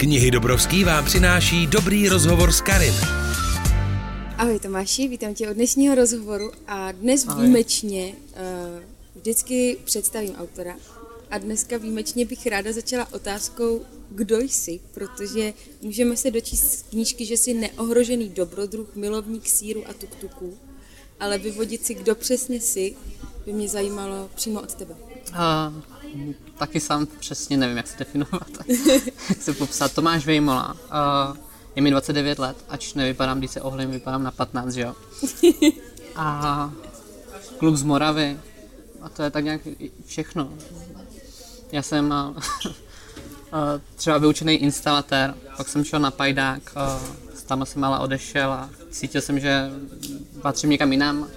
Knihy Dobrovský vám přináší dobrý rozhovor s Karin. Ahoj Tomáši, vítám tě od dnešního rozhovoru a dnes Ahoj. výjimečně uh, vždycky představím autora a dneska výjimečně bych ráda začala otázkou, kdo jsi, protože můžeme se dočíst z knížky, že jsi neohrožený dobrodruh, milovník síru a tuktuků, ale vyvodit si, kdo přesně jsi, by mě zajímalo přímo od tebe. Uh, taky sám přesně nevím, jak se definovat, jak se popsat. Tomáš Vejmola, uh, je mi 29 let, ač nevypadám, když se ohlím, vypadám na 15, že jo. A kluk z Moravy, a to je tak nějak všechno. Já jsem uh, uh, třeba vyučený instalatér, pak jsem šel na pajdák, uh, tam jsem ale odešel a cítil jsem, že patřím někam jinam.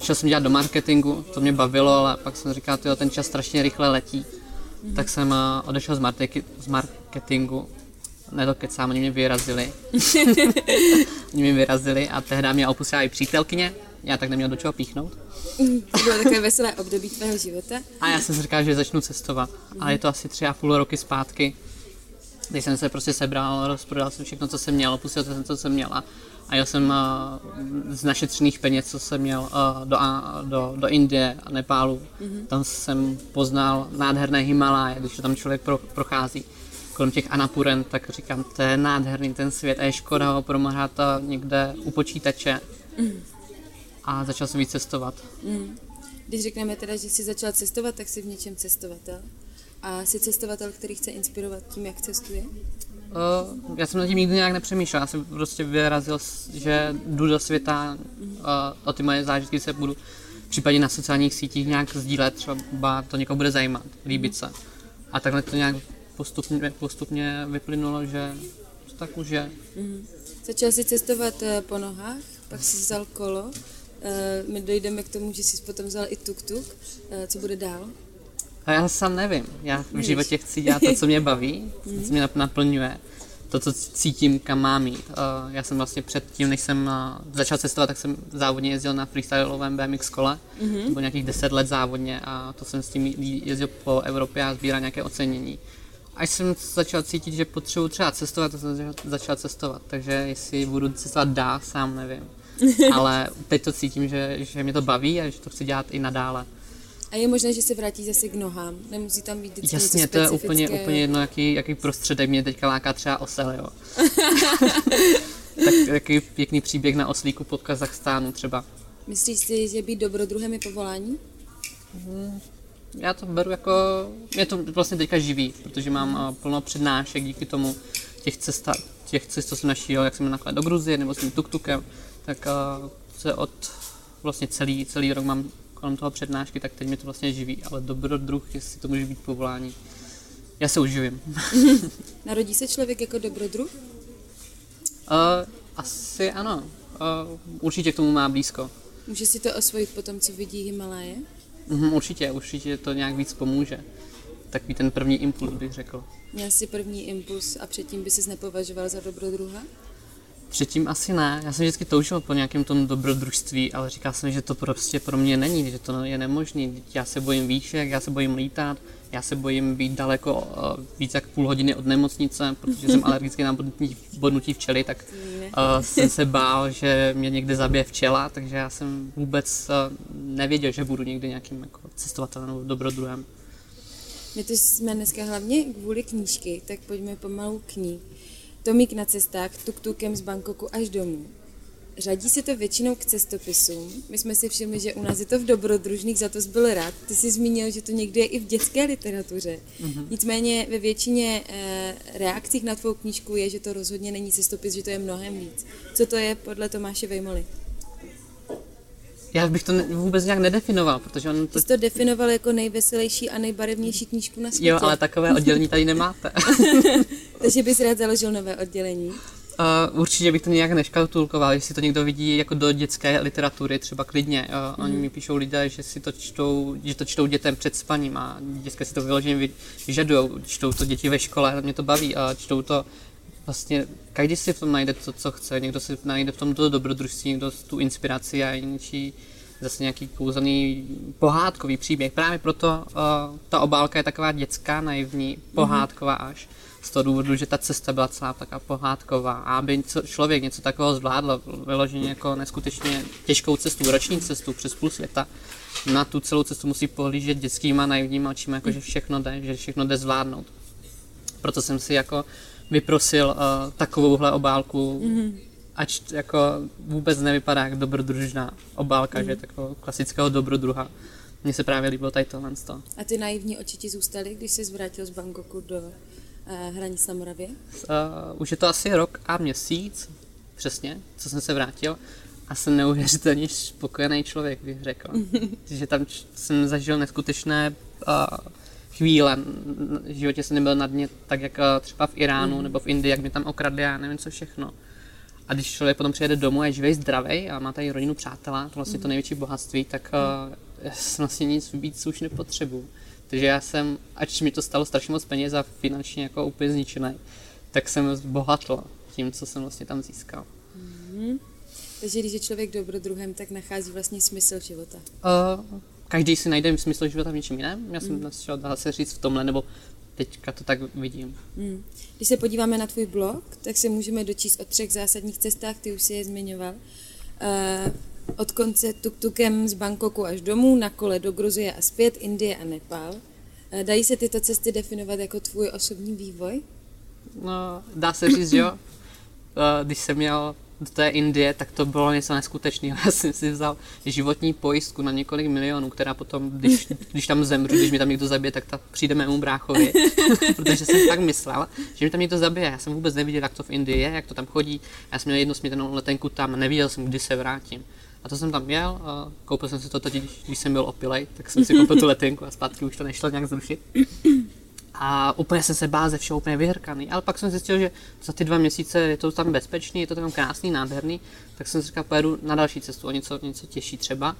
Šel jsem dělat do marketingu, to mě bavilo, ale pak jsem říkal, tyjo, ten čas strašně rychle letí. Mm-hmm. Tak jsem uh, odešel z, marteki- z marketingu, ne to kecám, oni mě vyrazili. oni mě vyrazili a tehdy mě opustila i přítelkyně, já tak neměl do čeho píchnout. To bylo takové veselé období tvého života. A já jsem si říkal, že začnu cestovat. A je to asi tři a půl roky zpátky, když jsem se prostě sebral, rozprodal jsem všechno, co jsem měl, opustil jsem, co jsem měl a, a jel jsem uh, z našetřených peněz, co jsem měl uh, do, uh, do, do Indie a Nepálu. Mm-hmm. Tam jsem poznal nádherné Himaláje, když tam člověk pro, prochází kolem těch Anapuren, tak říkám, to je nádherný ten svět a je škoda ho promrhat někde u počítače. Mm. A začal jsem víc cestovat. Mm. Když řekneme teda, že jsi začal cestovat, tak jsi v něčem cestovatel. A jsi cestovatel, který chce inspirovat tím, jak cestuje? Uh, já jsem nad tím nikdy nějak nepřemýšlel, já jsem prostě vyrazil, že jdu do světa, uh, o ty moje zážitky se budu případně na sociálních sítích nějak sdílet, třeba to někoho bude zajímat, líbit se. A takhle to nějak postupně, postupně vyplynulo, že to tak už je. Mm. Začal jsi cestovat uh, po nohách, pak jsi vzal kolo, uh, my dojdeme k tomu, že jsi potom vzal i tuk-tuk. Uh, co bude dál? A já sám nevím. Já v životě chci dělat to, co mě baví, co mě naplňuje, to, co cítím, kam mám jít. Uh, já jsem vlastně předtím, než jsem uh, začal cestovat, tak jsem závodně jezdil na freestyleovém BMX kole. Mm-hmm. To bylo nějakých 10 let závodně a to jsem s tím jezdil po Evropě a sbíral nějaké ocenění. Až jsem začal cítit, že potřebuji třeba cestovat, tak jsem začal cestovat. Takže jestli budu cestovat dál, sám nevím. Ale teď to cítím, že, že mě to baví a že to chci dělat i nadále. A je možné, že se vrátí zase k nohám? Nemusí tam být vždycky Jasně, to je úplně, úplně jedno, jaký, jaký prostředek mě teďka láká třeba osel, jo. tak jaký pěkný příběh na oslíku pod Kazachstánu třeba. Myslíš si, že být dobrodruhem je povolání? Hmm, já to beru jako, mě to vlastně teďka živí, protože mám uh, plno přednášek díky tomu těch cest, těch cest, co jsem našel, jak jsem nakonec do Gruzie nebo s tím tuktukem, tak uh, se od vlastně celý, celý rok mám kolem toho přednášky, tak teď mě to vlastně živí, ale dobrodruh, jestli to může být povolání, já se uživím. Narodí se člověk jako dobrodruh? Uh, asi ano. Uh, určitě k tomu má blízko. Může si to osvojit po tom, co vidí Himaláje? Uh, určitě, určitě to nějak víc pomůže. Takový ten první impuls bych řekl. Měl jsi první impuls a předtím by ses nepovažoval za dobrodruha? Předtím asi ne. Já jsem vždycky toužil po nějakém tom dobrodružství, ale říkal jsem, že to prostě pro mě není, že to je nemožné. Já se bojím výšek, já se bojím lítat, já se bojím být daleko uh, víc jak půl hodiny od nemocnice, protože jsem alergický na bodnutí, bodnutí včely, tak uh, jsem se bál, že mě někde zabije včela, takže já jsem vůbec uh, nevěděl, že budu někdy nějakým jako, cestovatelem nebo dobrodruhem. My to jsme dneska hlavně kvůli knížky, tak pojďme pomalu k ní. Tomík na cestách tuk-tukem z Bangkoku až domů. Řadí se to většinou k cestopisům. My jsme si všimli, že u nás je to v dobrodružných, za to jsi byl rád. Ty jsi zmínil, že to někdy je i v dětské literatuře. Mm-hmm. Nicméně ve většině e, reakcích na tvou knížku je, že to rozhodně není cestopis, že to je mnohem víc. Co to je podle Tomáše Vejmoly? Já bych to ne, vůbec nějak nedefinoval, protože on to... Ty jsi to definoval jako nejveselější a nejbarevnější knížku na světě. Jo, ale takové oddělení tady nemáte. Takže bys rád založil nové oddělení? Uh, určitě bych to nějak neškatulkoval, jestli to někdo vidí jako do dětské literatury, třeba klidně. Uh, mm. Oni mi píšou lidé, že si to čtou, že to čtou dětem před spaním a děcka si to vyloženě vyžadují. Čtou to děti ve škole, mě to baví a čtou to vlastně, každý si v tom najde to, co chce. Někdo si najde v tom to dobrodružství, někdo tu inspiraci a jiný zase nějaký kouzelný pohádkový příběh. Právě proto uh, ta obálka je taková dětská, naivní, pohádková až z toho důvodu, že ta cesta byla celá taková pohádková a aby člověk něco takového zvládl, vyloženě jako neskutečně těžkou cestu, roční cestu přes půl světa, na tu celou cestu musí pohlížet dětskýma naivníma očima, jako že všechno jde, že všechno jde zvládnout. Proto jsem si jako vyprosil uh, takovouhle obálku, mm-hmm. ač jako vůbec nevypadá jak dobrodružná obálka, mm-hmm. že je takového klasického dobrodruha. Mně se právě líbilo tady tohle. A ty naivní oči ti zůstaly, když jsi zvrátil z Bangkoku do uh, hranic na Moravě? Uh, už je to asi rok a měsíc, přesně, co jsem se vrátil. A jsem neuvěřitelně spokojený člověk, bych řekl. že tam jsem zažil neskutečné uh, chvíle. V životě jsem nebyl na dně tak, jak uh, třeba v Iránu mm. nebo v Indii, jak mě tam okradli a nevím co všechno. A když člověk potom přijede domů a je živý, zdravý a má tady rodinu, přátelá, to vlastně mm. to největší bohatství, tak uh, já vlastně nic víc už nepotřebuju. Takže já jsem, ač mi to stalo strašně moc peněz a finančně jako úplně zničený, tak jsem zbohatl tím, co jsem vlastně tam získal. Mm. Takže když je člověk dobrodruhem, tak nachází vlastně smysl života. Uh, každý si najde smysl života v něčem jiném. Já jsem mm. chtěl dá se říct v tomhle, nebo teďka to tak vidím. Mm. Když se podíváme na tvůj blog, tak se můžeme dočíst o třech zásadních cestách, ty už si je zmiňoval. Uh, od konce tuk-tukem z Bangkoku až domů, na kole do Gruzie a zpět, Indie a Nepál. Uh, dají se tyto cesty definovat jako tvůj osobní vývoj? No, dá se říct, jo. Uh, když jsem měl do té Indie, tak to bylo něco neskutečného. Já jsem si vzal životní pojistku na několik milionů, která potom, když, když tam zemřu, když mi tam někdo zabije, tak ta přijde mému bráchovi. Protože jsem tak myslel, že mi tam někdo zabije. Já jsem vůbec neviděl, jak to v Indii je, jak to tam chodí. Já jsem měl jednu směrnou letenku tam a nevěděl jsem, kdy se vrátím. A to jsem tam měl, a koupil jsem si to teď, když jsem byl opilej, tak jsem si koupil tu letenku a zpátky už to nešlo nějak zrušit. A úplně jsem se bál ze všeho úplně vyhrkaný. Ale pak jsem zjistil, že za ty dva měsíce je to tam bezpečný, je to tam krásný, nádherný, tak jsem si říkal, pojedu na další cestu, o něco, něco těžší třeba.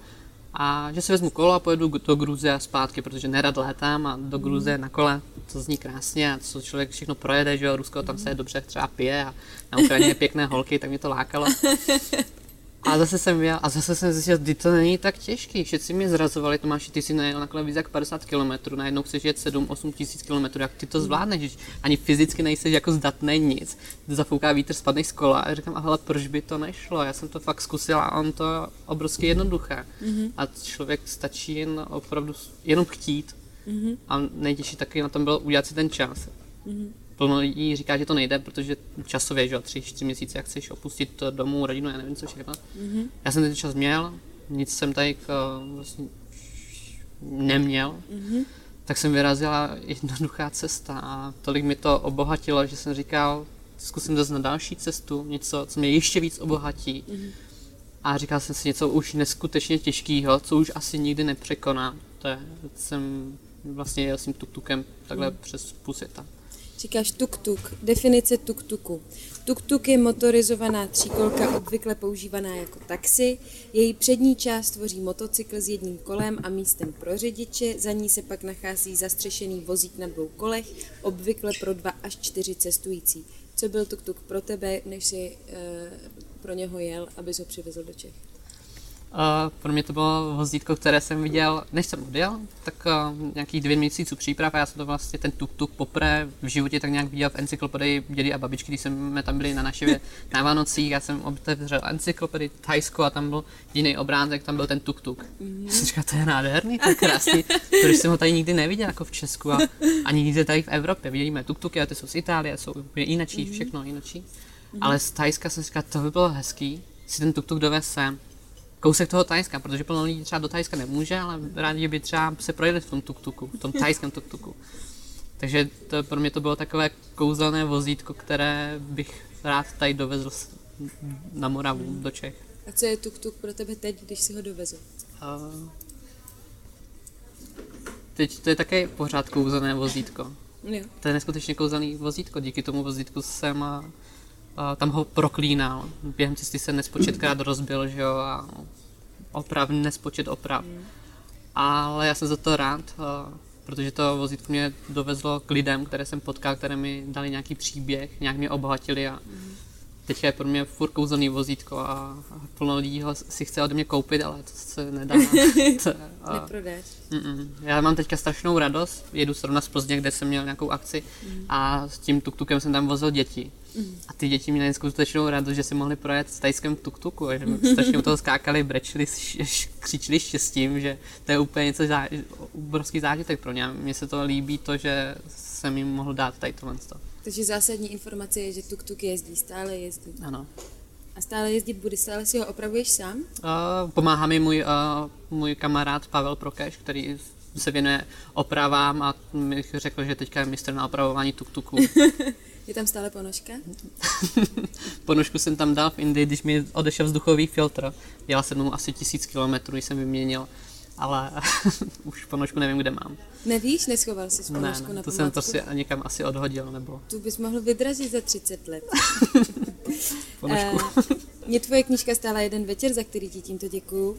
A že si vezmu kolo a pojedu do Gruzie a zpátky, protože nerad létám a do Gruzie na kole, to zní krásně a co člověk všechno projede, že jo, Rusko tam se dobře třeba pije a na Ukrajině pěkné holky, tak mě to lákalo. A zase jsem měl, a zase jsem zjistil, že to není tak těžký. Všetci mě zrazovali, Tomáši, ty si najel nakole víc jak 50 km, najednou chceš jet 7-8 tisíc km, jak ty to zvládneš, ani fyzicky nejseš jako zdatný nic. Zafouká vítr, spadneš z kola a říkám, ale proč by to nešlo? Já jsem to fakt zkusil a on to obrovsky jednoduché. Mm-hmm. A člověk stačí jen opravdu jenom chtít. Mm-hmm. A nejtěžší taky na tom bylo udělat si ten čas. Mm-hmm plno lidí říká, že to nejde, protože časově, že jo, tři, čtyři měsíce, jak chceš opustit domů, rodinu, já nevím, co všechno. Mm-hmm. Já jsem ten čas měl, nic jsem tady k, vlastně neměl, mm-hmm. tak jsem vyrazila jednoduchá cesta a tolik mi to obohatilo, že jsem říkal, zkusím zase na další cestu, něco, co mě ještě víc obohatí. Mm-hmm. A říkal jsem si něco už neskutečně těžkého, co už asi nikdy nepřekonám. To je, jsem vlastně jel s tím tuk-tukem takhle mm. přes půl světa. Říkáš tuk-tuk, definice tuk-tuku. Tuk-tuk je motorizovaná tříkolka obvykle používaná jako taxi. Její přední část tvoří motocykl s jedním kolem a místem pro řidiče, za ní se pak nachází zastřešený vozík na dvou kolech, obvykle pro dva až čtyři cestující. Co byl tuk-tuk pro tebe, než si e, pro něho jel, aby ho přivezl do Čech? Uh, pro mě to bylo vozítko, které jsem viděl, než jsem odjel, tak uh, nějakých dvě měsíců příprav a já jsem to vlastně ten tuk-tuk poprvé v životě tak nějak viděl v encyklopedii dědy a babičky, když jsme tam byli na našivě na Vánocích, já jsem otevřel encyklopedii Thajsko a tam byl jiný obrázek, tam byl ten tuk-tuk. Mm-hmm. Jsem říkal, to je nádherný, to je krásný, protože jsem ho tady nikdy neviděl jako v Česku a ani nikde tady v Evropě. Vidíme tuk-tuky a ty jsou z Itálie, jsou úplně jinačí, mm-hmm. všechno jinačí. Mm-hmm. Ale z Thajska jsem říkal, to by bylo hezký, si ten tuk-tuk dovez sem kousek toho Tajska, protože plno lidí třeba do Tajska nemůže, ale rádi by třeba se projeli v tom tuk-tuku, v tom tajském tuk-tuku. Takže to, pro mě to bylo takové kouzelné vozítko, které bych rád tady dovezl na Moravu, do Čech. A co je tuk-tuk pro tebe teď, když si ho dovezl? Uh, teď to je také pořád kouzelné vozítko. Jo. To je neskutečně kouzelný vozítko, díky tomu vozítku jsem tam ho proklínal. Během cesty se nespočetkrát rozbil, že jo, a oprav, nespočet oprav. Ale já jsem za to rád, protože to vozítko mě dovezlo k lidem, které jsem potkal, které mi dali nějaký příběh, nějak mě obohatili a Teďka je pro mě furt kouzelný vozítko a, a plno lidí ho si chce ode mě koupit, ale to se nedá. to, a, Neprodáš. Mm-mm. Já mám teďka strašnou radost, jedu zrovna z Plzně, kde jsem měl nějakou akci mm. a s tím tuktukem jsem tam vozil děti. A ty děti měly neskutečnou radost, že si mohli projet s tajském tuktuku, že strašně u toho skákali, brečili, křičili štěstím, že to je úplně něco zá, obrovský zážitek pro ně. Mně se to líbí to, že jsem jim mohl dát tady tohle. Takže zásadní informace je, že tuk-tuk jezdí, stále jezdí. Ano. A stále jezdit bude, stále si ho opravuješ sám? Uh, pomáhá mi můj, uh, můj kamarád Pavel Prokeš, který se věnuje opravám a mi řekl, že teďka je mistr na opravování tuk-tuku. je tam stále ponožka? Ponožku jsem tam dal v Indii, když mi odešel vzduchový filtr. Dělal jsem mu asi tisíc kilometrů, když jsem vyměnil ale už ponožku nevím, kde mám. Nevíš, neschoval jsi ponožku ne, ne, na to jsem to si někam asi odhodil, nebo... Tu bys mohl vydražit za 30 let. ponožku. Uh, mě tvoje knížka stála jeden večer, za který ti tímto děkuju.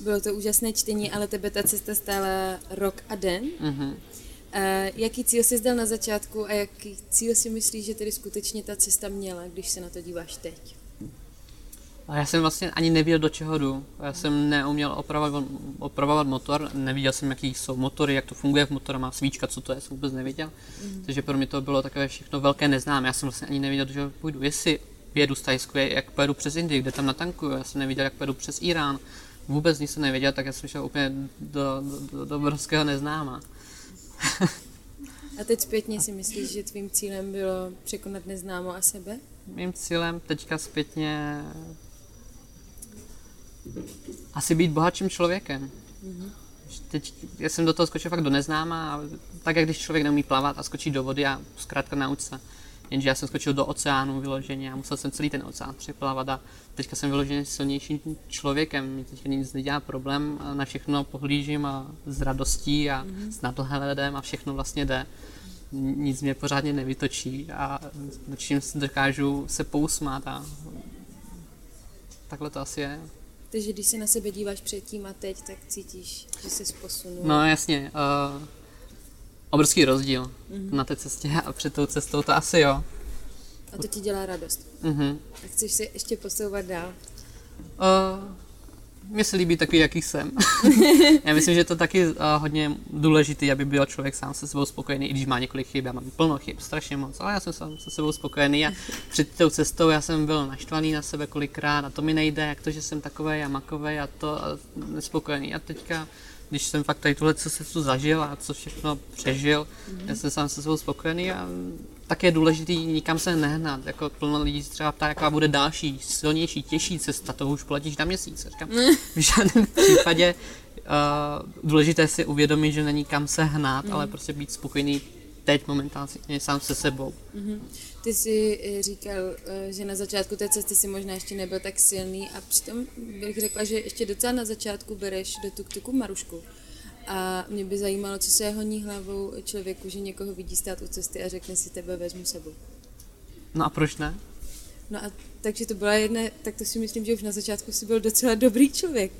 Bylo to úžasné čtení, ale tebe ta cesta stála rok a den. Uh-huh. Jaký cíl jsi zdal na začátku a jaký cíl si myslíš, že tedy skutečně ta cesta měla, když se na to díváš teď? A já jsem vlastně ani nevěděl, do čeho jdu. Já jsem neuměl opravovat, opravovat motor, neviděl jsem, jaký jsou motory, jak to funguje v motoru, má svíčka, co to je, jsem vůbec nevěděl. Mm. Takže pro mě to bylo takové všechno velké neznámé. Já jsem vlastně ani nevěděl, do čeho půjdu. Jestli jedu z Tajsku, jak pojedu přes Indii, kde tam natankuju, já jsem nevěděl, jak pojedu přes Irán. Vůbec nic jsem nevěděl, tak já jsem šel úplně do, do, do, do obrovského neznáma. A teď zpětně si myslíš, že tvým cílem bylo překonat neznámo a sebe? Mým cílem teďka zpětně asi být bohatším člověkem. Mm-hmm. Teď já jsem do toho skočil fakt do neznáma, tak jak když člověk neumí plavat a skočí do vody a zkrátka nauč se. Jenže já jsem skočil do oceánu vyloženě a musel jsem celý ten oceán přeplavat a teďka jsem vyloženě silnějším člověkem. Mě teďka nic nedělá problém, na všechno pohlížím a s radostí a mm-hmm. s nadhledem a všechno vlastně jde. Nic mě pořádně nevytočí a čím dokážu se pousmát a takhle to asi je. Takže když se na sebe díváš předtím a teď, tak cítíš, že jsi posunul. No jasně. Uh, obrovský rozdíl mm-hmm. na té cestě a před tou cestou to asi jo. A to ti dělá radost. Mm-hmm. A chceš se ještě posouvat dál? Uh, mně se líbí takový, jaký jsem. já myslím, že to taky uh, hodně důležité, aby byl člověk sám se sebou spokojený, i když má několik chyb, já mám plno chyb, strašně moc, ale já jsem sám se sebou spokojený a před tou cestou já jsem byl naštvaný na sebe kolikrát a to mi nejde, jak to, že jsem takový a makový a to a nespokojený. A teďka když jsem fakt tady tuhle cestu zažil a co všechno přežil, mm-hmm. já jsem sám se sebou spokojený a tak je důležité nikam se nehnat. Jako plno lidí se třeba ptá, jaká bude další, silnější, těžší cesta, to už platíš na měsíc. Říkám, v žádném případě uh, důležité si uvědomit, že není kam se hnát, mm. ale prostě být spokojený teď momentálně sám se sebou. Mm-hmm. Ty jsi eh, říkal, eh, že na začátku té cesty si možná ještě nebyl tak silný a přitom bych řekla, že ještě docela na začátku bereš do tuk-tuku Marušku. A mě by zajímalo, co se honí hlavou člověku, že někoho vidí stát u cesty a řekne si tebe vezmu sebou. No a proč ne? No a takže to byla jedna, tak to si myslím, že už na začátku si byl docela dobrý člověk.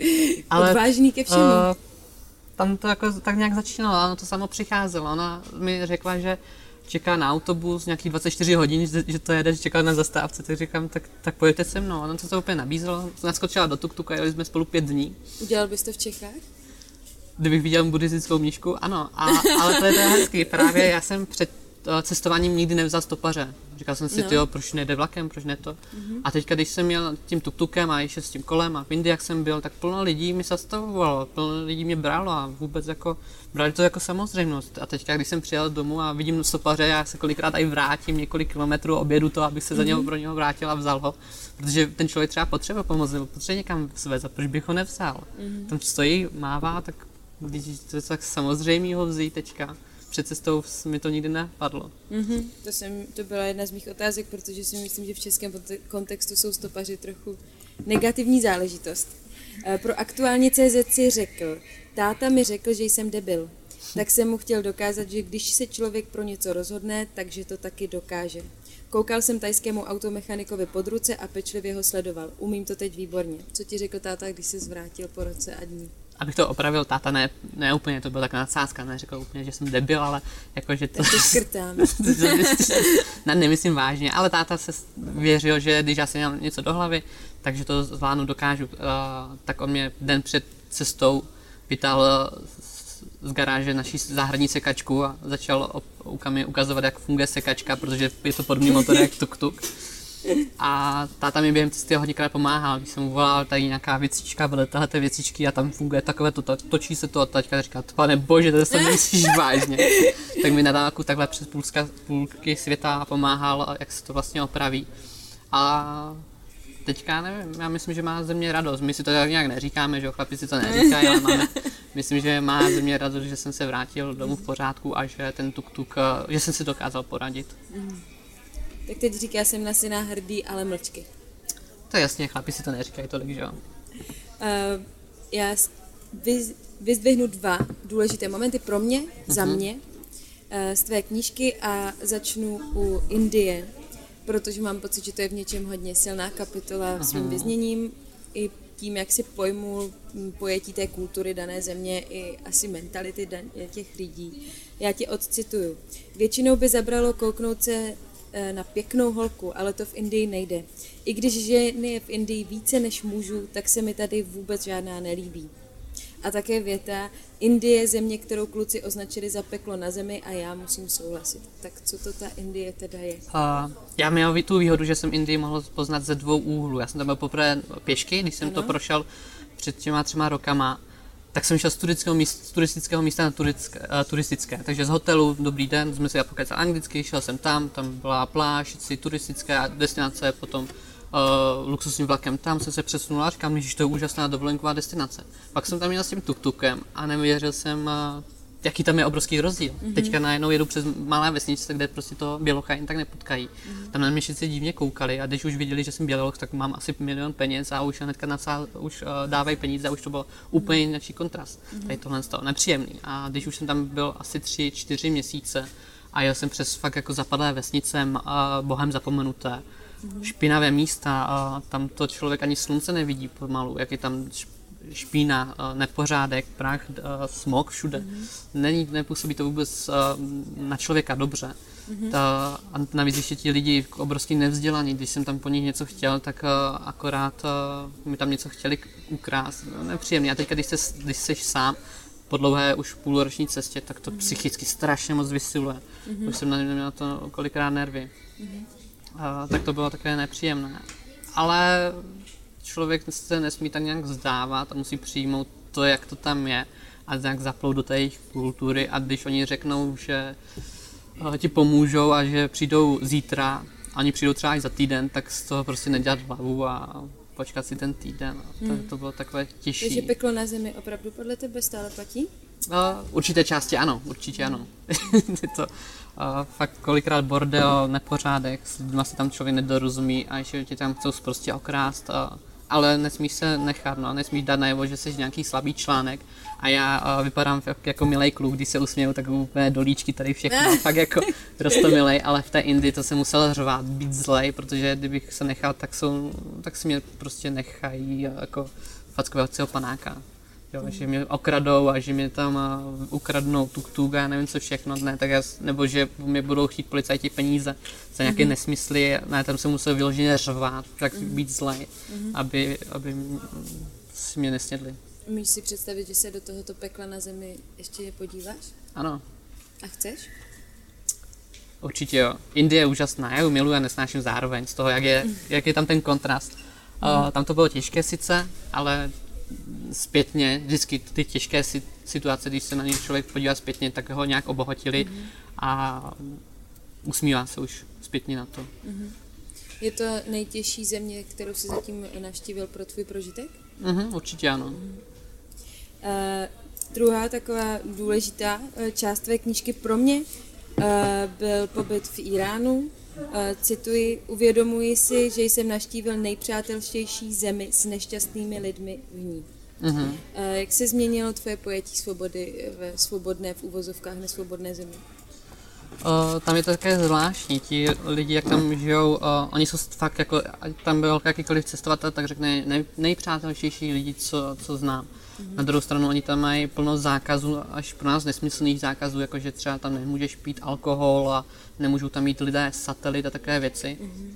Ale, Odvážný ke všemu. Uh, tam to jako tak nějak začínalo, ono to samo přicházelo. Ona mi řekla, že čeká na autobus nějakých 24 hodin, že to jede, že čeká na zastávce, tak říkám, tak, tak pojďte se mnou. Ona to se úplně nabízelo, naskočila do tuk a jeli jsme spolu pět dní. Udělal bys to v Čechách? Kdybych viděl buddhistickou mnížku, ano, a, ale to je to hezký. Právě já jsem před cestováním nikdy nevzal stopaře. Říkal jsem si, no. tyjo, proč nejde vlakem, proč ne to. Mm-hmm. A teďka, když jsem měl tím tuktukem a ještě s tím kolem a v Indii, jak jsem byl, tak plno lidí mi zastavovalo, plno lidí mě bralo a vůbec jako, brali to jako samozřejmost. A teďka, když jsem přijel domů a vidím stopaře, já se kolikrát i vrátím několik kilometrů, objedu to, abych se mm-hmm. za něho mhm. pro něho vrátil a vzal ho. Protože ten člověk třeba potřebuje pomoc nebo potřebuje někam svést a proč bych ho nevzal. Mm-hmm. Tam stojí, mává, tak když to je tak samozřejmý ho vzít teďka před cestou mi to nikdy nepadlo. Mm-hmm. To, jsem, to byla jedna z mých otázek, protože si myslím, že v českém kontextu jsou stopaři trochu negativní záležitost. Eh, pro aktuálně CZ si řekl, táta mi řekl, že jsem debil. Tak jsem mu chtěl dokázat, že když se člověk pro něco rozhodne, takže to taky dokáže. Koukal jsem tajskému automechanikovi pod ruce a pečlivě ho sledoval. Umím to teď výborně. Co ti řekl táta, když se zvrátil po roce a dní? Abych to opravil, táta ne, ne úplně, to byla taková nadsázka, neřekl úplně, že jsem debil, ale jako, že to... Tak škrtám. ne, nemyslím vážně, ale táta se věřil, že když já si mám něco do hlavy, takže to zvládnu, dokážu. Uh, tak on mě den před cestou vytáhl z garáže naší zahradní sekačku a začal mi ukazovat, jak funguje sekačka, protože je to podobný motor jak tuk-tuk. A táta mi během cesty hodněkrát pomáhal, když jsem mu volal tady nějaká věcička, vedle téhle věcičky a tam funguje takové to, točí se to a taťka říká, pane bože, to se myslíš vážně. tak mi na dálku takhle přes půlka, půlky světa pomáhal, jak se to vlastně opraví. A teďka nevím, já myslím, že má ze mě radost. My si to tak nějak neříkáme, že chlapi si to neříkají, ale máme, myslím, že má ze mě radost, že jsem se vrátil domů v pořádku a že ten tuk-tuk, že jsem si dokázal poradit. Mm. Tak teď říká jsem na syna hrdý, ale mlčky. To je jasně, chlapi si to neříkají tolik, že jo? Uh, já vyz, vyzdvihnu dva důležité momenty pro mě, uh-huh. za mhm. mě, uh, z tvé knížky a začnu u Indie, protože mám pocit, že to je v něčem hodně silná kapitola uh-huh. svým vyzněním i tím, jak si pojmu pojetí té kultury dané země i asi mentality těch lidí. Já ti odcituju. Většinou by zabralo kouknout se na pěknou holku, ale to v Indii nejde. I když ženy je v Indii více než mužů, tak se mi tady vůbec žádná nelíbí. A také věta, Indie je země, kterou kluci označili za peklo na zemi a já musím souhlasit. Tak co to ta Indie teda je? Uh, já měl tu výhodu, že jsem Indii mohl poznat ze dvou úhlů. Já jsem tam byl poprvé pěšky, když jsem ano. to prošel před těma třema rokama tak jsem šel z turistického, místa, z turistického místa na turistické, uh, turistické. Takže z hotelu, dobrý den, jsme si já pokecali anglicky, šel jsem tam, tam byla pláž, si turistické destinace, potom uh, luxusním vlakem, tam jsem se přesunul a říkám, že to je úžasná dovolenková destinace. Pak jsem tam jel s tím tuktukem a nevěřil jsem uh, jaký tam je obrovský rozdíl. Mm-hmm. Teďka najednou jedu přes malé vesnice, kde prostě to bělocha jen tak nepotkají. Mm-hmm. Tam na mě všichni divně koukali a když už viděli, že jsem běloch, tak mám asi milion peněz a už hnedka nadsál, už uh, dávají peníze a už to byl úplně jiný kontrast. Mm-hmm. Tady tohle stalo nepříjemný. A když už jsem tam byl asi tři, čtyři měsíce a jel jsem přes fakt jako zapadlé vesnice, uh, bohem zapomenuté, mm-hmm. špinavé místa, a tam to člověk ani slunce nevidí pomalu, jak je tam špína, eh, nepořádek, prach, eh, smog všude. Mm-hmm. Není, nepůsobí to vůbec eh, na člověka dobře. Mm-hmm. Ta, a navíc ještě ti lidi obrovský nevzdělaní, když jsem tam po nich něco chtěl, tak akorát mi tam něco chtěli ukrást. No, nepříjemný. A teďka, když, se, když jsi sám, po dlouhé už půlroční cestě, tak to mm-hmm. psychicky strašně moc vysiluje. Mm-hmm. Už jsem na, na to kolikrát nervy. Mm-hmm. A, tak to bylo takové nepříjemné. Ale člověk se nesmí tak nějak vzdávat a musí přijmout to, jak to tam je a nějak zaplout do té jejich kultury a když oni řeknou, že eh, ti pomůžou a že přijdou zítra, a oni přijdou třeba i za týden, tak z toho prostě nedělat hlavu a počkat si ten týden. To, hmm. to bylo takové těžší. Takže peklo na zemi opravdu podle tebe stále platí? Uh, určité části ano, určitě ano. to, uh, fakt kolikrát bordel, nepořádek, s lidma se tam člověk nedorozumí a ještě tě tam chcou prostě okrást. Uh, ale nesmíš se nechat, no, nesmíš dát najevo, že jsi nějaký slabý článek. A já uh, vypadám jako, jako milej kluk, když se usměju, tak úplně dolíčky tady všechno, fakt jako milej, ale v té Indii to se musel řvát, být zlej, protože kdybych se nechal, tak, jsou, tak si mě prostě nechají jako fackovacího panáka jo, že mě okradou a že mě tam ukradnou tuk-tuk a nevím co všechno, ne, tak já, nebo že mě budou chtít policajti peníze za nějaké mm-hmm. nesmysly, ne, tam se musel vyloženě řvát, tak mm-hmm. být zlej, mm-hmm. aby, aby si mě nesnědli. Můžeš si představit, že se do tohoto pekla na zemi ještě podíváš? Ano. A chceš? Určitě jo. Indie je úžasná, já ji miluji a nesnáším zároveň z toho, jak je, jak je tam ten kontrast. Mm. Uh, tam to bylo těžké sice, ale zpětně, vždycky ty těžké situace, když se na ně člověk podívá zpětně, tak ho nějak obohatili mm-hmm. a usmívá se už zpětně na to. Mm-hmm. Je to nejtěžší země, kterou jsi zatím navštívil pro tvůj prožitek? Mm-hmm, určitě ano. Mm-hmm. Uh, druhá taková důležitá uh, část tvé knížky pro mě uh, byl pobyt v Iránu. Cituji, uvědomuji si, že jsem naštívil nejpřátelštější zemi s nešťastnými lidmi v ní. Mm-hmm. Jak se změnilo tvoje pojetí svobody ve svobodné, v úvozovkách nesvobodné zemi? Uh, tam je to také zvláštní, ti lidi, jak tam žijou, uh, oni jsou fakt jako, ať tam byl jakýkoliv cestovatel, tak řekne nej, nejpřátelštější lidi, co, co znám. Mm-hmm. Na druhou stranu oni tam mají plno zákazů, až pro nás nesmyslných zákazů, jako že třeba tam nemůžeš pít alkohol a nemůžou tam mít lidé satelit a takové věci. Mm-hmm.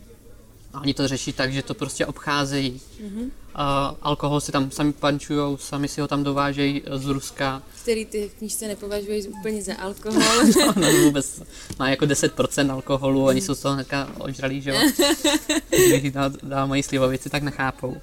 A oni to řeší tak, že to prostě obcházejí. Mm-hmm. Uh, alkohol si tam sami pančují, sami si ho tam dovážejí z Ruska. Který ty v knížce nepovažuješ úplně za alkohol. no, no, vůbec. Má jako 10% alkoholu, oni jsou z toho hnedka ožralí, že jo. Když dá, dá moji slivovici, tak nechápou.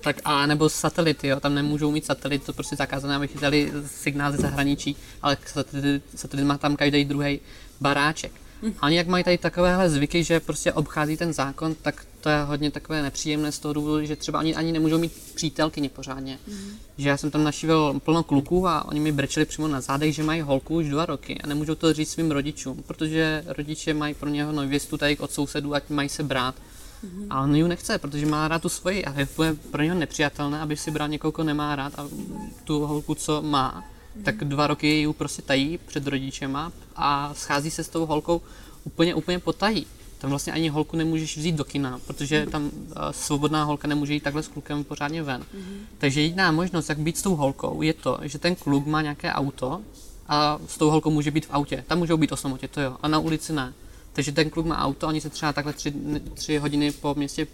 Tak a nebo satelity, jo, tam nemůžou mít satelit, to prostě zakázané, aby chytali signál ze zahraničí, ale satelit, satelit má tam každý druhý baráček. A oni jak mají tady takovéhle zvyky, že prostě obchází ten zákon, tak to je hodně takové nepříjemné z toho důvodu, že třeba oni ani nemůžou mít přítelkyně pořádně. Mm. Že já jsem tam našivil plno kluků a oni mi brečeli přímo na zádech, že mají holku už dva roky a nemůžou to říct svým rodičům, protože rodiče mají pro něho nevěstu tady od sousedů, ať mají se brát. Mm. A on ji nechce, protože má rád tu svoji a je pro něho nepřijatelné, aby si bral někoho, koho nemá rád a tu holku, co má, tak dva roky ji prostě tají před rodičema a schází se s tou holkou úplně, úplně potají. Tam vlastně ani holku nemůžeš vzít do kina, protože tam uh, svobodná holka nemůže jít takhle s klukem pořádně ven. Mm-hmm. Takže jediná možnost, jak být s tou holkou, je to, že ten kluk má nějaké auto a s tou holkou může být v autě. Tam můžou být o samotě, to jo, a na ulici ne. Takže ten kluk má auto, oni se třeba takhle tři, tři hodiny po městě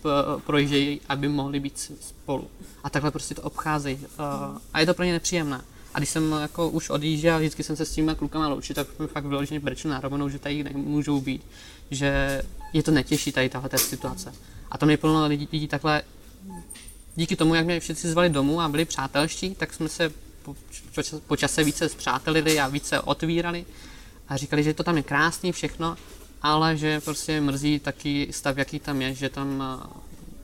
projíždějí, aby mohli být spolu. A takhle prostě to obcházejí. Uh, a je to pro ně nepříjemné. A když jsem jako už odjížděl, vždycky jsem se s těmi klukama loučil, tak mi fakt vyloženě brečil na rovnou, že tady nemůžou být. Že je to netěší tady tahle situace. A to mě plno lidí, lidí takhle, díky tomu, jak mě všichni zvali domů a byli přátelští, tak jsme se po, po čase více zpřátelili a více otvírali a říkali, že to tam je krásný všechno, ale že prostě mrzí taky stav, jaký tam je, že tam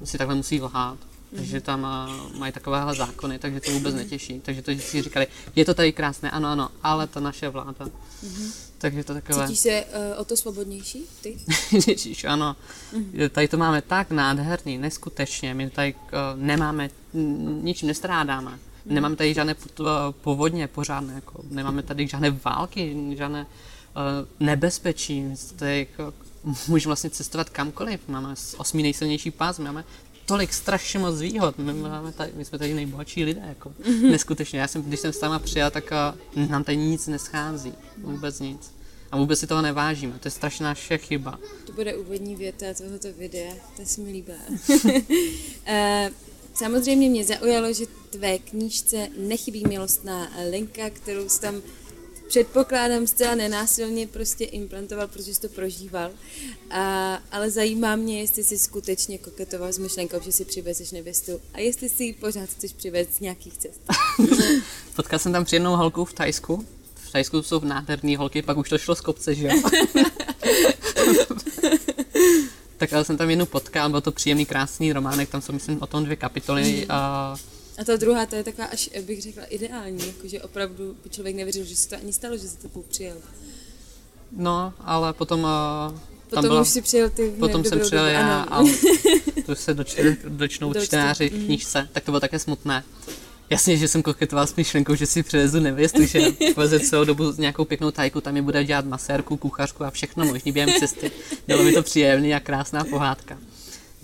eh, si takhle musí lhát takže tam uh, mají takovéhle zákony, takže to vůbec netěší. Takže to si říkali, je to tady krásné, ano, ano, ale to naše vláda. Mm-hmm. Takže to takové... Cítíš se uh, o to svobodnější, ty? Ježíš, ano. Mm-hmm. Tady to máme tak nádherný, neskutečně. My tady uh, nemáme, ničím nestrádáme. Mm-hmm. Nemáme tady žádné povodně pořádné, jako, nemáme tady žádné války, žádné uh, nebezpečí. Tady, jako, můžeme vlastně cestovat kamkoliv. Máme osmý nejsilnější pás, máme tolik strašně moc výhod. My, máme tady, my jsme tady nejbohatší lidé, jako mm-hmm. neskutečně. Já jsem, když jsem s táma přijel, tak uh, nám tady nic neschází, vůbec nic. A vůbec si toho nevážíme, to je strašná naše chyba. To bude úvodní věta tohoto videa, to se mi líbí. uh, samozřejmě mě zaujalo, že tvé knížce nechybí milostná linka, kterou jsi tam předpokládám zcela nenásilně prostě implantoval, protože jsi to prožíval. A, ale zajímá mě, jestli jsi skutečně koketoval s myšlenkou, že si přivezeš nevěstu a jestli si ji pořád chceš přivést z nějakých cest. Potkal jsem tam jednou holku v Tajsku. V Tajsku jsou nádherné holky, pak už to šlo z kopce, že jo? tak ale jsem tam jednu potkal, byl to příjemný, krásný románek, tam jsou myslím o tom dvě kapitoly. Mm. A a ta druhá, to je taková až, bych řekla, ideální, jakože opravdu by člověk nevěřil, že se to ani stalo, že se to přijel. No, ale potom... Uh, potom byla, už si přijel ty Potom jsem přijel já a to se dočte, dočnou Do čtenáři v mhm. knížce, tak to bylo také smutné. Jasně, že jsem koketoval s myšlenkou, že si přivezu nevěstu, že poveze celou dobu nějakou pěknou tajku, tam mi bude dělat masérku, kuchařku a všechno možný během cesty. Bylo mi to příjemný a krásná pohádka.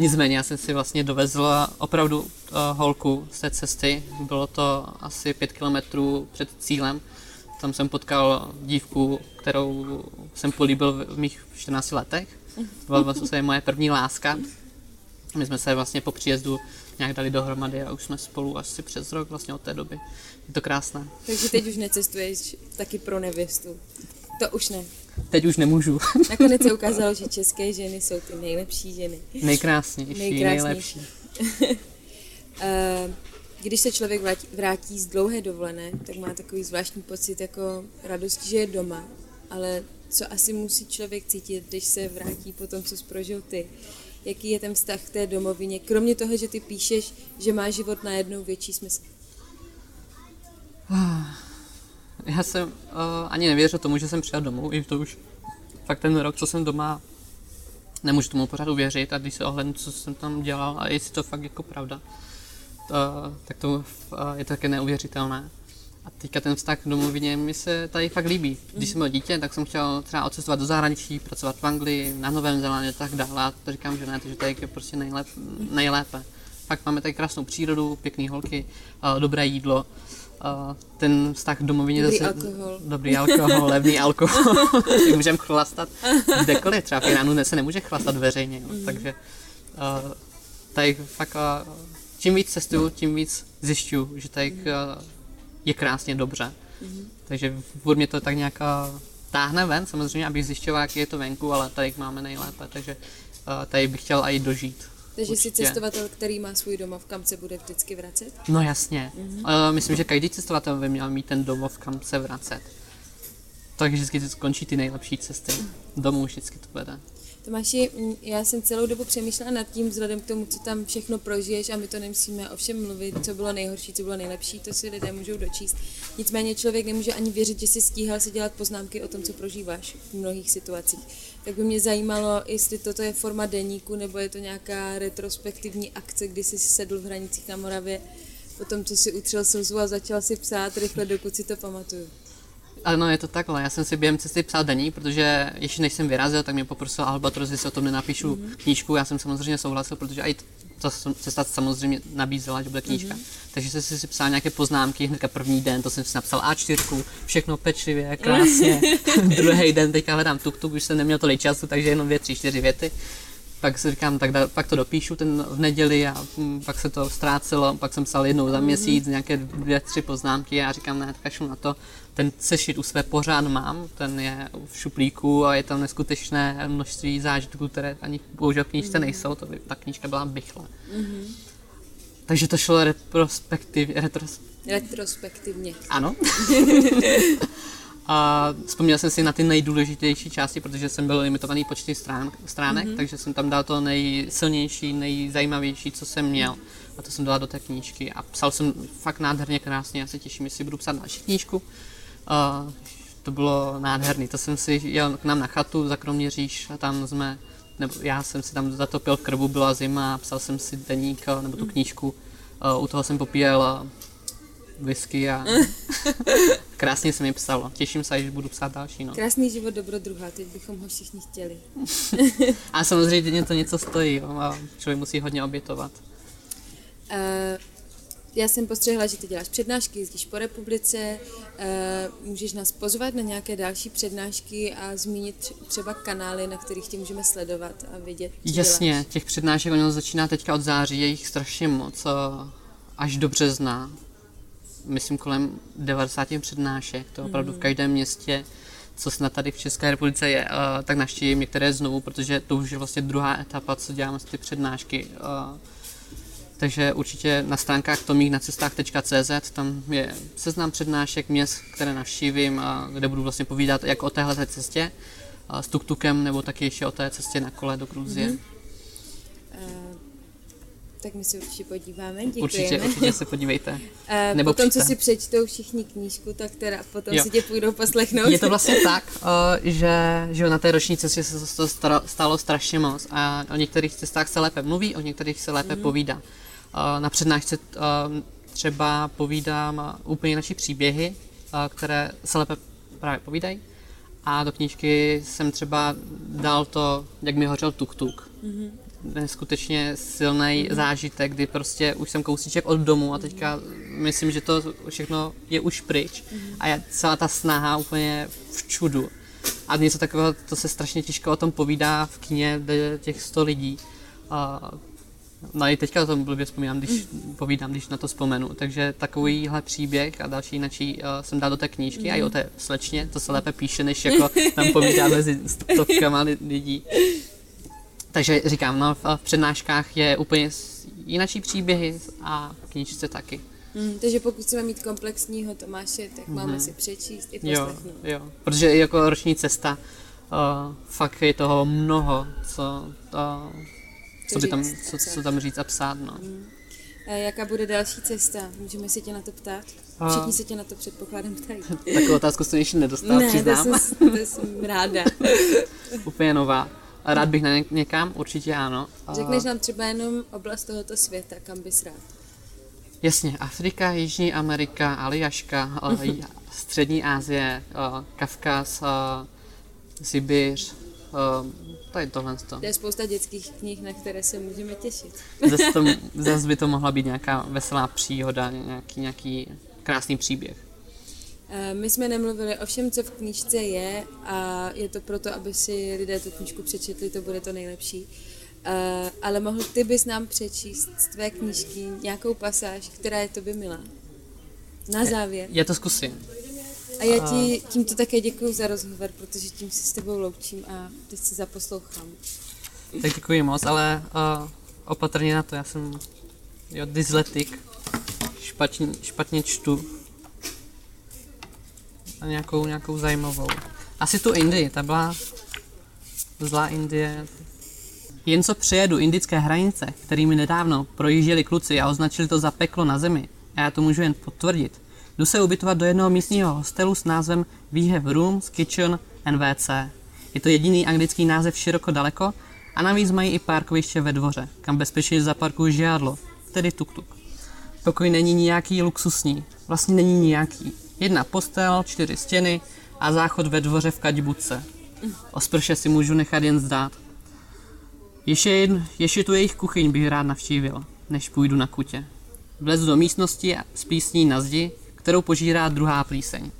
Nicméně já jsem si vlastně dovezla opravdu uh, holku z té cesty. Bylo to asi pět kilometrů před cílem. Tam jsem potkal dívku, kterou jsem políbil v mých 14 letech. To byla vlastně moje první láska. My jsme se vlastně po příjezdu nějak dali dohromady a už jsme spolu asi přes rok vlastně od té doby. Je to krásné. Takže teď už necestuješ taky pro nevěstu. To už ne. Teď už nemůžu. Nakonec se ukázalo, že české ženy jsou ty nejlepší ženy. Nejkrásnější, nejkrásnější. nejlepší. Eh, když se člověk vrátí, vrátí z dlouhé dovolené, tak má takový zvláštní pocit jako radosti, že je doma. Ale co asi musí člověk cítit, když se vrátí po tom, co prožil ty? Jaký je ten vztah k té domovině? Kromě toho, že ty píšeš, že má život najednou větší smysl. Já jsem uh, ani nevěřil tomu, že jsem přijel domů, i to už fakt ten rok, co jsem doma, nemůžu tomu pořád uvěřit a když se ohlednu, co jsem tam dělal a jestli to fakt jako pravda, to, tak to uh, je také neuvěřitelné. A teďka ten vztah k domovině mi se tady fakt líbí. Když jsem byl dítě, tak jsem chtěl třeba odcestovat do zahraničí, pracovat v Anglii, na Novém Zélandě a tak dále. A to říkám, že ne, že tady je prostě nejlep, nejlépe. Fakt máme tady krásnou přírodu, pěkné holky, uh, dobré jídlo. Uh, ten vztah k domovině Dobrý zase... alkohol. Dobrý alkohol, levný alkohol. Můžeme chlastat kdekoliv, třeba v Iránu se nemůže chlastat veřejně, jo. takže uh, tady fakt uh, čím víc cestuju, tím víc zjišťuju, že tady uh, je krásně dobře. Takže furt mě to tak nějak uh, táhne ven, samozřejmě, abych zjišťoval, jak je to venku, ale tady máme nejlépe, takže uh, tady bych chtěl i dožít. Takže jsi Určitě. cestovatel, který má svůj domov, kam se bude vždycky vracet? No jasně. Uh, myslím, že každý cestovatel by měl mít ten domov, kam se vracet. Takže vždycky skončí ty nejlepší cesty. Domů vždycky to vede. Tomáši, já jsem celou dobu přemýšlela nad tím, vzhledem k tomu, co tam všechno prožiješ a my to nemusíme o všem mluvit, co bylo nejhorší, co bylo nejlepší, to si lidé můžou dočíst. Nicméně člověk nemůže ani věřit, že si stíhal si dělat poznámky o tom, co prožíváš v mnohých situacích. Tak by mě zajímalo, jestli toto je forma deníku, nebo je to nějaká retrospektivní akce, kdy jsi sedl v hranicích na Moravě, potom co si utřel slzu a začal si psát rychle, dokud si to pamatuju. Ano, je to takhle. Já jsem si během cesty psal denní, protože ještě než jsem vyrazil, tak mě poprosil Albatros, jestli o tom nenapíšu mm-hmm. knížku. Já jsem samozřejmě souhlasil, protože i ta cesta samozřejmě nabízela, že bude knížka. Mm-hmm. Takže jsem si psal nějaké poznámky, hnedka první den, to jsem si napsal A4, všechno pečlivě, krásně. Druhý den teďka hledám tuk-tuk, už jsem neměl tolik času, takže jenom dvě, tři, čtyři věty. Pak si říkám, tak da, pak to dopíšu ten v neděli a hm, pak se to ztrácelo, pak jsem psal jednou za měsíc nějaké dvě, tři poznámky a říkám, ne, tak na to. Ten sešit u své pořád mám, ten je v šuplíku a je tam neskutečné množství zážitků, které ani bohužel v knížce nejsou, to by ta knížka byla bychle. Takže to šlo retrospektiv, retros, Retrospektivně. ano. A vzpomněl jsem si na ty nejdůležitější části, protože jsem byl limitovaný počty strán, stránek, mm-hmm. takže jsem tam dal to nejsilnější, nejzajímavější, co jsem měl. A to jsem dala do té knížky. A psal jsem fakt nádherně krásně, já se těším, jestli budu psát další knížku. Uh, to bylo nádherný, to jsem si jel k nám na chatu za Kroměříž a tam jsme, nebo já jsem si tam zatopil v krbu, byla zima a psal jsem si deník eh, nebo tu knížku. Uh, u toho jsem popíjel uh, whisky a krásně se mi psalo. Těším se, že budu psát další. No. Krásný život dobrodruha, teď bychom ho všichni chtěli. A samozřejmě to něco stojí, jo, a člověk musí hodně obětovat. Uh, já jsem postřehla, že ty děláš přednášky, jezdíš po republice, uh, můžeš nás pozvat na nějaké další přednášky a zmínit tř- třeba kanály, na kterých tě můžeme sledovat a vidět, Jasně, děláš. těch přednášek ono začíná teďka od září, je jich strašně moc, eh, až do března. Myslím kolem 90 přednášek, to opravdu v každém městě, co snad tady v České republice je, eh, tak navštívím některé znovu, protože to už je vlastně druhá etapa, co děláme ty přednášky. Eh, Takže určitě na stránkách tomíknacestách.cz tam je seznam přednášek měst, které navštívím, a kde budu vlastně povídat jak o téhle cestě s tuktukem, nebo taky ještě o té cestě na kole do Gruzie. Mm-hmm. Uh, tak my se určitě podíváme, děkujeme. Určitě, určitě se podívejte. Uh, Nebo potom, co přijďte. si přečtou všichni knížku, tak teda potom Jo. si tě půjdou poslechnout. Je to vlastně tak, eh, že, že na té roční cestě se to stalo, stalo strašně moc a o některých cestách se lépe mluví, o některých se lépe mm. povídá. Na přednášce eh, třeba povídám eh, úplně naší příběhy, eh, které se lépe právě povídají. A do knížky jsem třeba dal to, jak mi hořel tuk-tuk. Mm-hmm. Neskutečně silný mm-hmm. zážitek, kdy prostě už jsem kousíček od domu a teďka myslím, že to všechno je už pryč. Mm-hmm. A je celá ta snaha úplně v čudu. A něco takového, to se strašně těžko o tom povídá v je těch 100 lidí. A No i teďka o tom blbě vzpomínám, když povídám, když na to vzpomenu. Takže takovýhle příběh a další jináčí uh, jsem dal do té knížky mm. a i o té slečně, to se lépe píše, než jako tam povídá mezi stovkama li- lidí. Takže říkám, no v, v přednáškách je úplně jinačí příběhy a v knížce taky. Mm, takže pokud chceme mít komplexního Tomáše, tak mm-hmm. máme si přečíst i Jo, poslechnout. jo. Protože i jako roční cesta, uh, fakt je toho mnoho, co, uh, co, by tam, co, co tam říct a psát, no. A jaká bude další cesta? Můžeme si tě na to ptát? Všichni se tě na to předpokládám ptají. Takovou otázku jsem ještě nedostal, ne, to přiznám. jsem, to jsem ráda. úplně nová. A rád bych na ně- někam, určitě ano. Řekneš nám třeba jenom oblast tohoto světa, kam bys rád. Jasně, Afrika, Jižní Amerika, Aljaška, uh, Střední Asie, uh, Kavkaz, uh, To je tohle. To je spousta dětských knih, na které se můžeme těšit. Zase, to, zase by to mohla být nějaká veselá příhoda, nějaký, nějaký krásný příběh. My jsme nemluvili o všem, co v knížce je a je to proto, aby si lidé tu knížku přečetli, to bude to nejlepší. Uh, ale mohl ty bys nám přečíst z tvé knížky nějakou pasáž, která je tobě milá? Na závěr. Já to zkusím. A já ti tímto také děkuji za rozhovor, protože tím se s tebou loučím a teď si zaposlouchám. Tak děkuji moc, ale uh, opatrně na to, já jsem jo, dysletik, špatně, špatně čtu a nějakou, nějakou zajímavou. Asi tu Indii, ta byla zlá Indie, jen co přejedu indické hranice, kterými nedávno projížděli kluci a označili to za peklo na zemi, a já to můžu jen potvrdit, jdu se ubytovat do jednoho místního hostelu s názvem We have rooms, kitchen WC. Je to jediný anglický název široko daleko a navíc mají i parkoviště ve dvoře, kam bezpečně zaparkuju žádlo, tedy tuk-tuk. Pokoj není nějaký luxusní, vlastně není nějaký. Jedna postel, čtyři stěny a záchod ve dvoře v kaďbuce. O sprše si můžu nechat jen zdát. Ještě, jen, ještě tu jejich kuchyň bych rád navštívil, než půjdu na kutě. Vlezu do místnosti s písní na zdi, kterou požírá druhá plíseň.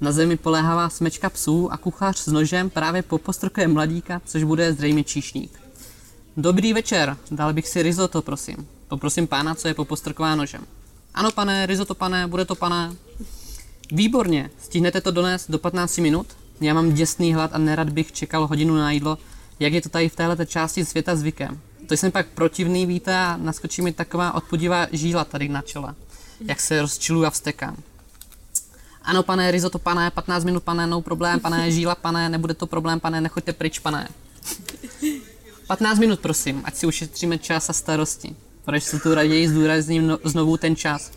Na zemi poléhává smečka psů a kuchař s nožem právě popostrkuje mladíka, což bude zřejmě číšník. Dobrý večer, dal bych si risotto, prosím. Poprosím pána, co je popostrková nožem. Ano, pane, risotto, pane, bude to, pane. Výborně, stihnete to donést do 15 minut? Já mám děsný hlad a nerad bych čekal hodinu na jídlo, jak je to tady v této části světa zvykem. To jsem pak protivný, víte, a naskočí mi taková odpudivá žíla tady na čele. Jak se rozčiluju a vstekám. Ano, pane, risotto, pane, 15 minut, pane, no problém, pane, žíla, pane, nebude to problém, pane, nechoďte pryč, pane. 15 minut, prosím, ať si ušetříme čas a starosti. Proč se tu raději zdůrazním no, znovu ten čas?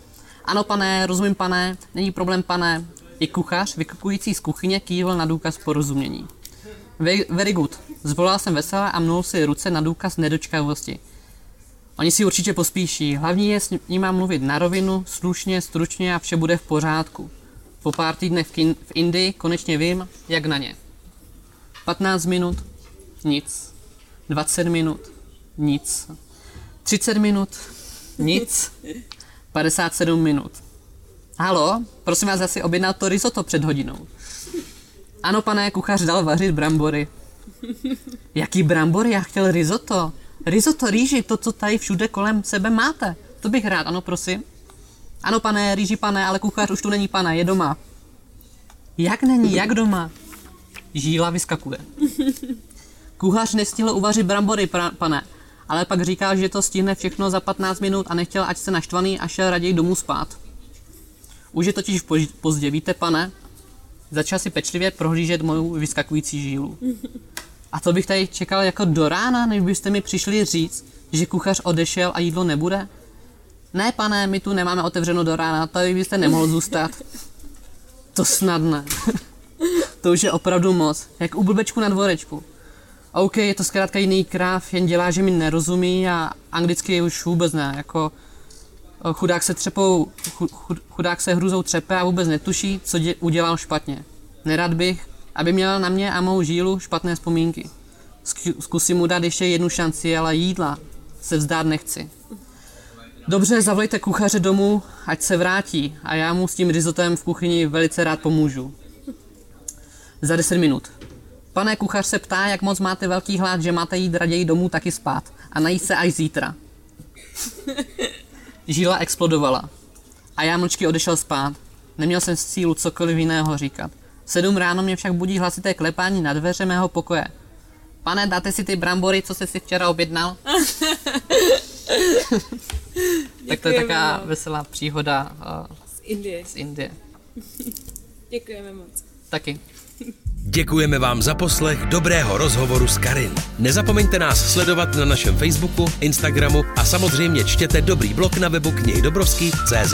Ano, pane, rozumím, pane, není problém, pane. I kuchař, vykukující z kuchyně, kývl na důkaz porozumění. Very good. Zvolal jsem veselé a mnul si ruce na důkaz nedočkavosti. Oni si určitě pospíší. Hlavní je s nimi mluvit na rovinu, slušně, stručně a vše bude v pořádku. Po pár týdnech v, v Indii konečně vím, jak na ně. 15 minut, nic. 20 minut, nic. 30 minut, nic. 57 minut. Halo, prosím vás, asi objednat to risotto před hodinou. Ano, pane, kuchař dal vařit brambory. Jaký brambory? Já chtěl risotto. Risotto, rýži, to, co tady všude kolem sebe máte. To bych rád, ano, prosím. Ano, pane, rýži, pane, ale kuchař už tu není, pane, je doma. Jak není, jak doma? Žíla vyskakuje. Kuchař nestihl uvařit brambory, pra, pane, ale pak říká, že to stihne všechno za 15 minut a nechtěl, ať se naštvaný a šel raději domů spát. Už je totiž pozdě, víte, pane? Začal si pečlivě prohlížet mou vyskakující žílu. A to bych tady čekal jako do rána, než byste mi přišli říct, že kuchař odešel a jídlo nebude? Ne, pane, my tu nemáme otevřeno do rána, tady byste nemohl zůstat. To snad ne. to už je opravdu moc, jak u blbečku na dvorečku. OK, je to zkrátka jiný kráv, jen dělá, že mi nerozumí a anglicky už vůbec ne, jako eh, chudák se třepou, chudák se hruzou třepe a vůbec netuší, co dě, udělal špatně. Nerad bych, aby měl na mě a mou žílu špatné vzpomínky. Zkusím mu dát ještě jednu šanci, ale jídla se vzdát nechci. Dobře, zavolejte kuchaře domů, ať se vrátí a já mu s tím rizotem v kuchyni velice rád pomůžu. Za 10 minut. Pane kuchař se ptá, jak moc máte velký hlad, že máte jít raději domů taky spát a najít se až zítra. Žíla explodovala a já mlčky odešel spát. Neměl jsem sílu cokoliv jiného říkat. Sedm ráno mě však budí hlasité klepání na dveře mého pokoje. Pane, dáte si ty brambory, co jste si včera objednal? tak to je taková veselá příhoda uh, z Indie. Z Indie. Děkujeme moc. Taky. Děkujeme vám za poslech dobrého rozhovoru s Karin. Nezapomeňte nás sledovat na našem Facebooku, Instagramu a samozřejmě čtěte dobrý blog na webu knihy Dobrovský.cz.